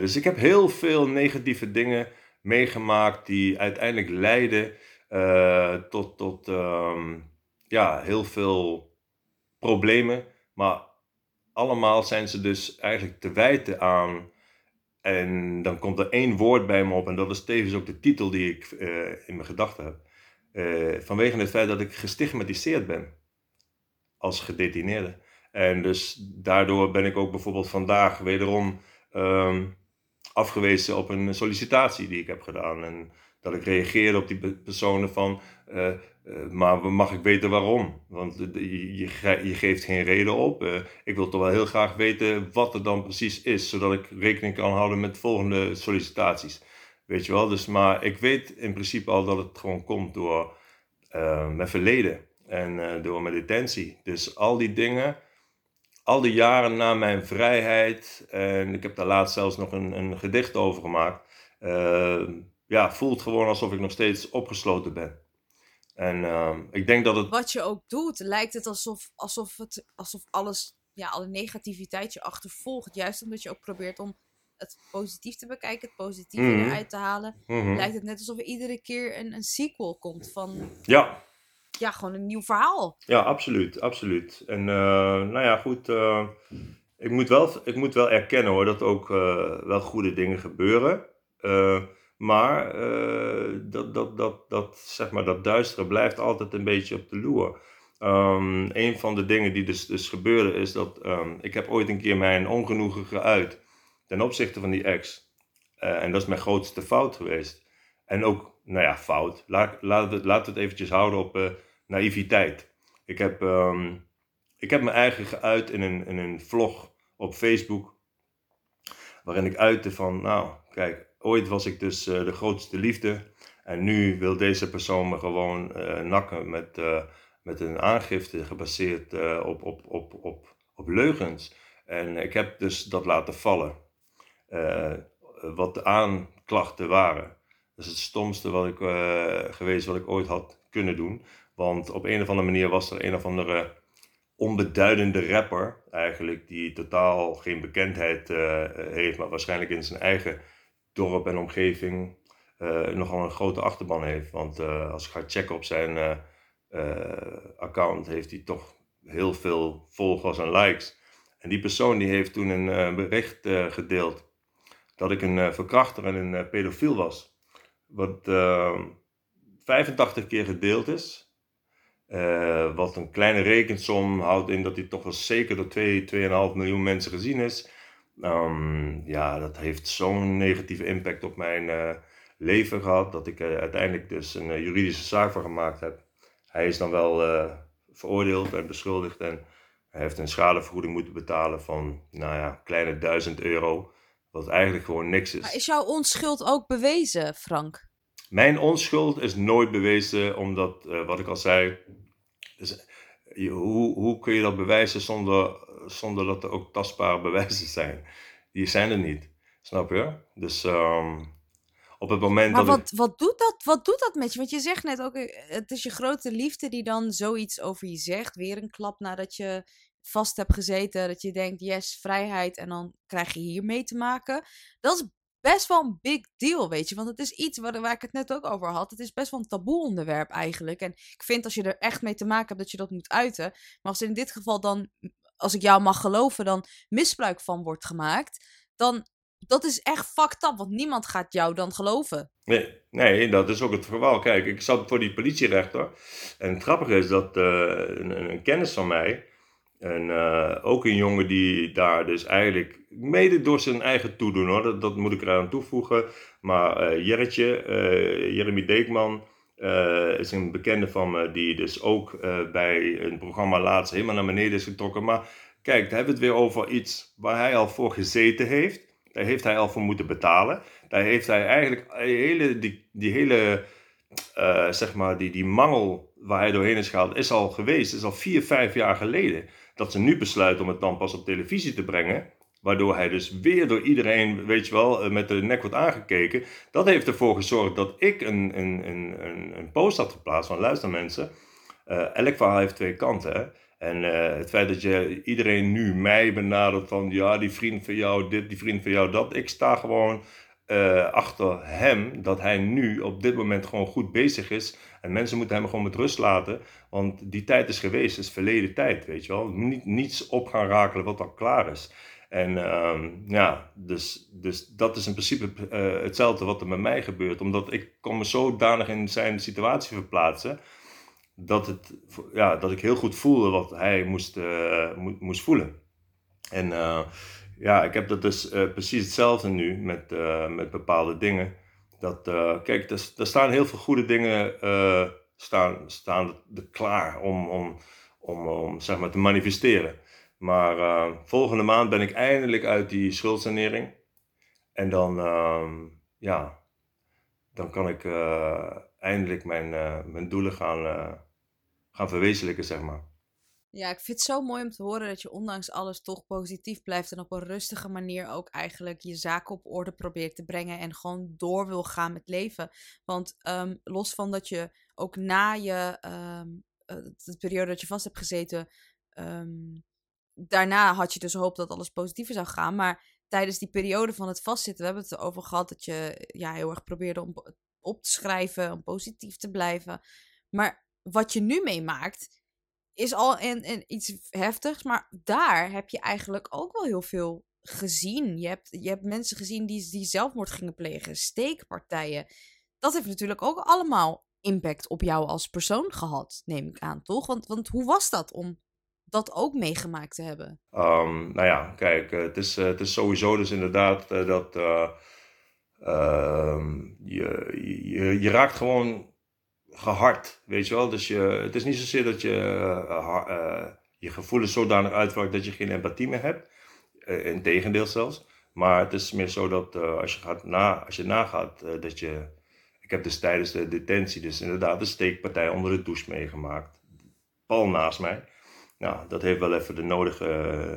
Dus ik heb heel veel negatieve dingen meegemaakt die uiteindelijk leiden tot, tot um, ja, heel veel problemen. Maar allemaal zijn ze dus eigenlijk te wijten aan. En dan komt er één woord bij me op, en dat is tevens ook de titel die ik in mijn gedachten heb. vanwege het feit dat ik gestigmatiseerd ben als gedetineerde. En dus daardoor ben ik ook bijvoorbeeld vandaag wederom um, afgewezen op een sollicitatie die ik heb gedaan. En dat ik reageerde op die personen van, uh, uh, maar mag ik weten waarom? Want je, je, geeft geen reden op. Uh, ik wil toch wel heel graag weten wat er dan precies is, zodat ik rekening kan houden met volgende sollicitaties. Weet je wel, dus maar ik weet in principe al dat het gewoon komt door mijn verleden en door mijn detentie. Dus al die dingen, al die jaren na mijn vrijheid, en ik heb daar laatst zelfs nog een, een gedicht over gemaakt, ja, voelt gewoon alsof ik nog steeds opgesloten ben. En uh, ik denk dat het. Wat je ook doet, lijkt het alsof, alsof, het, alsof alles, ja, alle negativiteit je achtervolgt. Juist omdat je ook probeert om het positief te bekijken, het positieve mm -hmm. eruit te halen. Mm -hmm. Lijkt het net alsof er iedere keer een, een sequel komt van. Ja, ja, gewoon een nieuw verhaal. Ja, absoluut, absoluut. En uh, nou ja, goed. Uh, ik, moet wel, ik moet wel erkennen hoor, dat ook uh, wel goede dingen gebeuren. Maar dat, dat, dat, dat, zeg maar, dat duistere blijft altijd een beetje op de loer. Um, een van de dingen die dus, dus gebeurde is dat um, ik heb ooit een keer mijn ongenoegen geuit ten opzichte van die ex. en dat is mijn grootste fout geweest. En ook, nou ja, fout. Laat, laat, het, eventjes houden op naïviteit. Ik heb, um, ik heb me eigen geuit in een, in een vlog op Facebook. Waarin ik uitte van, nou, kijk, ooit was ik dus uh, de grootste liefde. En nu wil deze persoon me gewoon uh, nakken met, uh, met een aangifte gebaseerd op, op, op, op, op leugens. En ik heb dus dat laten vallen. wat de aanklachten waren. Dat is het stomste wat ik, geweest wat ik ooit had kunnen doen. Want op een of andere manier was er een of andere onbeduidende rapper eigenlijk, die totaal geen bekendheid heeft, maar waarschijnlijk in zijn eigen dorp en omgeving uh, nogal een grote achterban heeft. Want uh, als ik ga checken op zijn account, heeft hij toch heel veel volgers en likes. En die persoon die heeft toen een bericht gedeeld dat ik een verkrachter en een pedofiel was. Wat 85 keer gedeeld is. Wat een kleine rekensom houdt in dat hij toch wel zeker door 2, 2,5 miljoen mensen gezien is. Um, ja, dat heeft zo'n negatieve impact op mijn uh, leven gehad dat ik uh, uiteindelijk dus een juridische zaak van gemaakt heb. Hij is dan wel veroordeeld en beschuldigd en hij heeft een schadevergoeding moeten betalen van, nou ja, kleine 1000 euro. Wat eigenlijk gewoon niks is. Maar is jouw onschuld ook bewezen, Frank? Mijn onschuld is nooit bewezen, omdat, wat ik al zei, dus, je, hoe, hoe kun je dat bewijzen zonder, zonder dat er ook tastbare bewijzen zijn. Die zijn er niet. Snap je? Dus ehm, op het moment Maar dat wat, wat, doet dat, wat doet dat met je? Want je zegt net ook, eh, het is je grote liefde die dan zoiets over je zegt. Weer een klap nadat je vast hebt gezeten. Dat je denkt, yes, vrijheid. En dan krijg je hiermee te maken. Dat is best wel een big deal, weet je. Want het is iets waar, waar ik het net ook over had. Het is best wel een taboe onderwerp eigenlijk. En ik vind als je er echt mee te maken hebt, dat je dat moet uiten. Maar als in dit geval dan, als ik jou mag geloven, dan misbruik van wordt gemaakt. Dan, dat is echt fucked up. Want niemand gaat jou dan geloven. Nee, nee, dat is ook het geval. Kijk, ik zat voor die politierechter. En het grappige is dat eh, een, een kennis van mij, en eh, ook een jongen die daar dus eigenlijk, mede door zijn eigen toedoen hoor, dat, moet ik eraan toevoegen. Maar eh Jerretje, Jeremy Deekman, eh, is een bekende van me die dus ook eh, bij een programma laatst helemaal naar beneden is getrokken. Maar kijk, daar hebben we het weer over iets waar hij al voor gezeten heeft. Daar heeft hij al voor moeten betalen. Daar heeft hij eigenlijk die hele, die, die hele eh, zeg maar, die, die mangel waar hij doorheen is gehaald, is al geweest. is al vier, vijf jaar geleden. Dat ze nu besluiten om het dan pas op televisie te brengen. Waardoor hij dus weer door iedereen, weet je wel, eh, met de nek wordt aangekeken. Dat heeft ervoor gezorgd dat ik een, een, een, een, post had geplaatst van luister mensen. eh, elk verhaal heeft twee kanten. En eh, het feit dat je iedereen nu mij benadert van ja, die vriend van jou dit, die vriend van jou dat. Ik sta gewoon achter hem dat hij nu op dit moment gewoon goed bezig is. En mensen moeten hem gewoon met rust laten. Want die tijd is geweest, is verleden tijd, weet je wel. Niet, niets op gaan rakelen wat al klaar is. En ehm, ja, dus, dus dat is in principe eh, hetzelfde wat er met mij gebeurt. Omdat ik kon me zodanig in zijn situatie verplaatsen. Dat, het, ja, dat ik heel goed voelde wat hij moest, eh, mo- moest voelen. En eh, ja, ik heb dat dus precies hetzelfde nu met, met bepaalde dingen. Dat, kijk, er, staan heel veel goede dingen staan, staan er klaar om, om, om, om zeg maar, te manifesteren. Maar eh, volgende maand ben ik eindelijk uit die schuldsanering. En dan, ehm, ja, dan kan ik eh, eindelijk mijn, eh, mijn doelen gaan, eh, gaan verwezenlijken, zeg maar. Ja, ik vind het zo mooi om te horen dat je ondanks alles toch positief blijft en op een rustige manier ook eigenlijk je zaken op orde probeert te brengen en gewoon door wil gaan met leven. Want ehm, los van dat je ook na je ehm, eh, de periode dat je vast hebt gezeten, ehm, daarna had je dus hoop dat alles positiever zou gaan. Maar tijdens die periode van het vastzitten, we hebben het erover gehad dat je ja, heel erg probeerde om op te schrijven, om positief te blijven. Maar wat je nu meemaakt, is al een, een iets heftigs. Maar daar heb je eigenlijk ook wel heel veel gezien. Je hebt, je hebt mensen gezien die, die zelfmoord gingen plegen, steekpartijen. Dat heeft natuurlijk ook allemaal impact op jou als persoon gehad, neem ik aan, toch? Want, want hoe was dat om dat ook meegemaakt te hebben? Um, nou ja, kijk, eh, het is, uh, het is sowieso dus inderdaad uh, dat uh, je, je, raakt gewoon gehard, weet je wel. Dus je, het is niet zozeer dat je je gevoelens zodanig uitwerkt dat je geen empathie meer hebt. Integendeel zelfs. Maar het is meer zo dat als, je gaat na, als je nagaat dat je... Ik heb dus tijdens de detentie dus inderdaad een steekpartij onder de douche meegemaakt. Pal naast mij. Nou, dat heeft wel even de nodige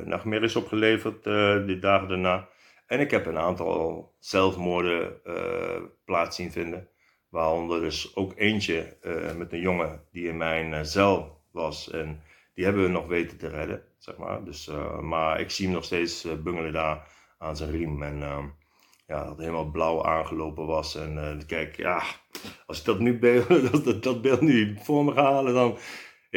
uh, nachtmerries opgeleverd uh, die dagen daarna. En ik heb een aantal zelfmoorden uh, plaats zien vinden. Waaronder dus ook eentje met een jongen die in mijn cel was. En die hebben we nog weten te redden, zeg maar. Dus, maar ik zie hem nog steeds bungelen daar aan zijn riem. En ja, dat helemaal blauw aangelopen was. En kijk, ja, als ik dat, nu beeld, dat, dat beeld nu voor me ga halen, dan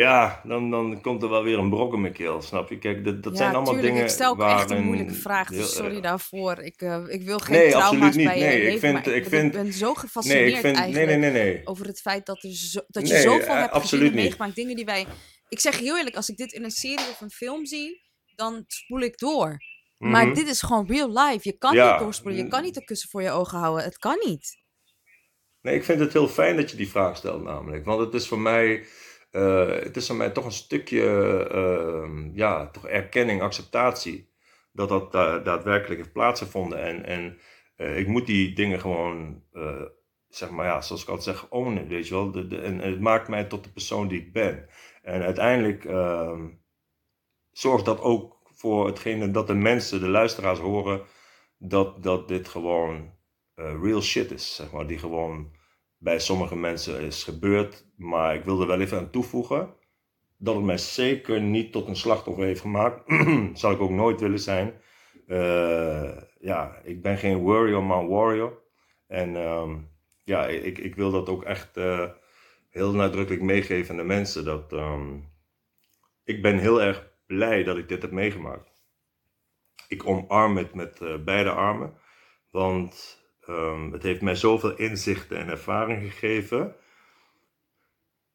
ja, dan, dan komt er wel weer een brok in mijn keel, snap je? Kijk, dat, dat ja, zijn allemaal tuurlijk, dingen ik stel ook echt een moeilijke vraag, dus sorry daarvoor. Ik, eh, ik wil geen Nee, trauma's absoluut niet. bij je Nee, ik vind- ik ik, vind- ben zo gefascineerd Nee, ik vind, nee, eigenlijk nee, nee, nee. over het feit dat, er zo, dat je Nee, zoveel eh, hebt gezien en meegemaakt. Dingen die wij... Ik zeg heel eerlijk, als ik dit in een serie of een film zie, dan spoel ik door. Maar Mhm. dit is gewoon real life. Je kan Ja. niet doorspoelen. Je kan niet een kussen voor je ogen houden. Het kan niet. Nee, ik vind het heel fijn dat je die vraag stelt, namelijk. Want het is voor mij, eh, het is voor mij toch een stukje, ehm, ja, toch erkenning, acceptatie. Dat dat da- daadwerkelijk heeft plaatsgevonden. En, en eh, ik moet die dingen gewoon, eh, zeg maar, ja, zoals ik altijd zeg, ownen, weet je wel. De, en, het maakt mij tot de persoon die ik ben. En uiteindelijk ehm, zorgt dat ook voor hetgene dat de mensen, de luisteraars horen, dat, dat dit gewoon real shit is, zeg maar, die gewoon bij sommige mensen is gebeurd. Maar ik wilde wel even aan toevoegen dat het mij zeker niet tot een slachtoffer heeft gemaakt. Zal ik ook nooit willen zijn. Uh, ja, ik ben geen warrior, maar warrior. En um, ja, ik, ik wil dat ook echt uh, heel nadrukkelijk meegeven aan de mensen. Dat, um, ik ben heel erg blij dat ik dit heb meegemaakt. Ik omarm het met uh, beide armen. Want um, het heeft mij zoveel inzichten en ervaring gegeven.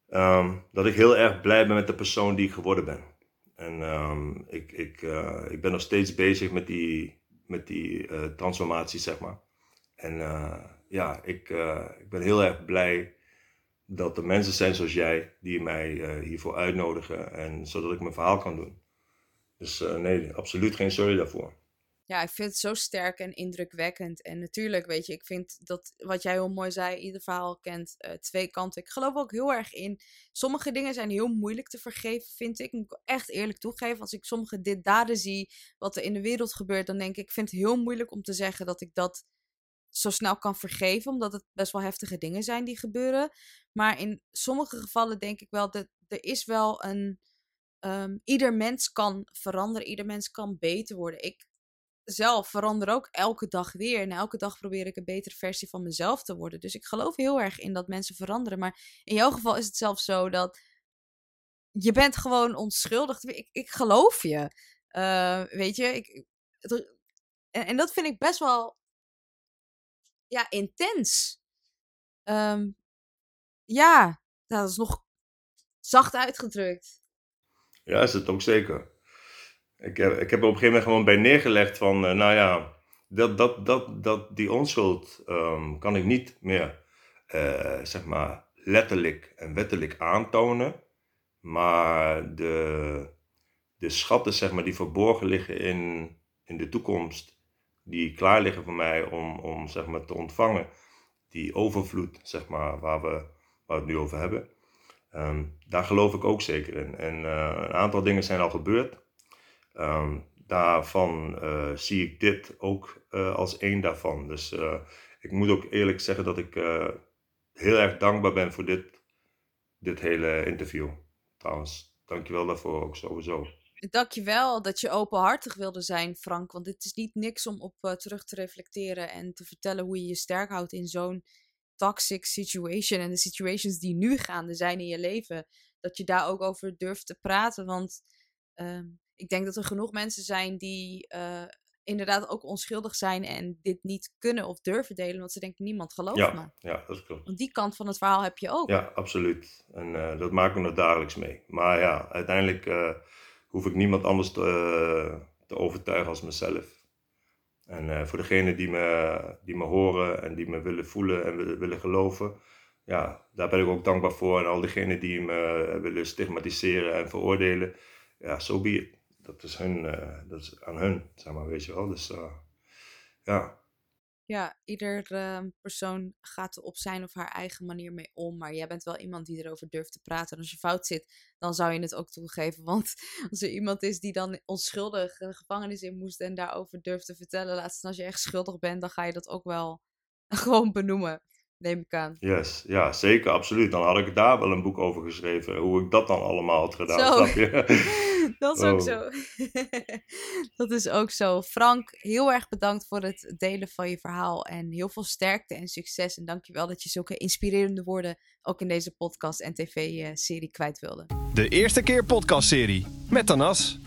Um, dat ik heel erg blij ben met de persoon die ik geworden ben. En um, ik, ik, uh, ik ben nog steeds bezig met die, met die uh, transformatie, zeg maar. En uh, ja, ik, ik ben heel erg blij dat er mensen zijn zoals jij die mij hiervoor uitnodigen. En zodat ik mijn verhaal kan doen. Dus nee, absoluut geen sorry daarvoor ja, ik vind het zo sterk en indrukwekkend. En natuurlijk, weet je, ik vind dat wat jij heel mooi zei, ieder verhaal kent uh, twee kanten. Ik geloof ook heel erg in. Sommige dingen zijn heel moeilijk te vergeven, vind ik. Moet ik echt eerlijk toegeven. Als ik sommige dit daden zie, wat er in de wereld gebeurt, dan denk ik, ik vind het heel moeilijk om te zeggen dat ik dat zo snel kan vergeven, omdat het best wel heftige dingen zijn die gebeuren. Maar in sommige gevallen denk ik wel dat er is wel een. Um, ieder mens kan veranderen, ieder mens kan beter worden. Ik zelf verander ook elke dag weer. En elke dag probeer ik een betere versie van mezelf te worden. Dus ik geloof heel erg in dat mensen veranderen. Maar in jouw geval is het zelfs zo dat je bent gewoon onschuldig. Ik, ik geloof je. Uh, weet je, ik, en, dat vind ik best wel ja, intens. Um, ja, dat is nog zacht uitgedrukt. Ja, is het ook zeker. Ik heb, ik heb er op een gegeven moment gewoon bij neergelegd van, uh, nou ja, dat, dat, dat, dat, die onschuld um, kan ik niet meer, uh, zeg maar, letterlijk en wettelijk aantonen. Maar de, de schatten, zeg maar, die verborgen liggen in, in de toekomst, die klaar liggen voor mij om, om zeg maar, te ontvangen, die overvloed, zeg maar, waar we, waar we het nu over hebben. Um, daar geloof ik ook zeker in. En een aantal dingen zijn al gebeurd. Um, daarvan uh, zie ik dit ook uh, als één daarvan. Dus uh, ik moet ook eerlijk zeggen dat ik heel erg dankbaar ben voor dit, dit hele interview. Trouwens, dankjewel daarvoor ook sowieso. Dankjewel dat je openhartig wilde zijn, Frank. Want dit is niet niks om op terug te reflecteren en te vertellen hoe je je sterk houdt in zo'n toxic situation. En de situations die nu gaande zijn in je leven. Dat je daar ook over durft te praten. Want uh, ik denk dat er genoeg mensen zijn die uh, inderdaad ook onschuldig zijn en dit niet kunnen of durven delen, want ze denken niemand gelooft ja, me. Ja, dat klopt. Want die kant van het verhaal heb je ook. Ja, absoluut. En uh, dat maken we nog dagelijks mee. Maar ja, uiteindelijk uh, hoef ik niemand anders te, te overtuigen als mezelf. En voor degenen die me, die me horen en die me willen voelen en willen, willen geloven, ja, daar ben ik ook dankbaar voor. En al diegenen die me willen stigmatiseren en veroordelen, ja, zo so be it dat is, hun, uh, dat is aan hun, zeg maar, weet je wel. Dus uh, ja. Ja, ieder uh, persoon gaat er op zijn of haar eigen manier mee om. Maar jij bent wel iemand die erover durft te praten. En als je fout zit, dan zou je het ook toegeven. Want als er iemand is die dan onschuldig de gevangenis in moest en daarover durft te vertellen, laatst als je echt schuldig bent, dan ga je dat ook wel gewoon benoemen neem ik aan. Yes, ja, zeker, absoluut. Dan had ik daar wel een boek over geschreven, hoe ik dat dan allemaal had gedaan. Snap je? dat is ook zo. dat is ook zo. Frank, heel erg bedankt voor het delen van je verhaal en heel veel sterkte en succes. En dankjewel dat je zulke inspirerende woorden ook in deze podcast en tv-serie kwijt wilde. De eerste keer podcastserie met Tanas.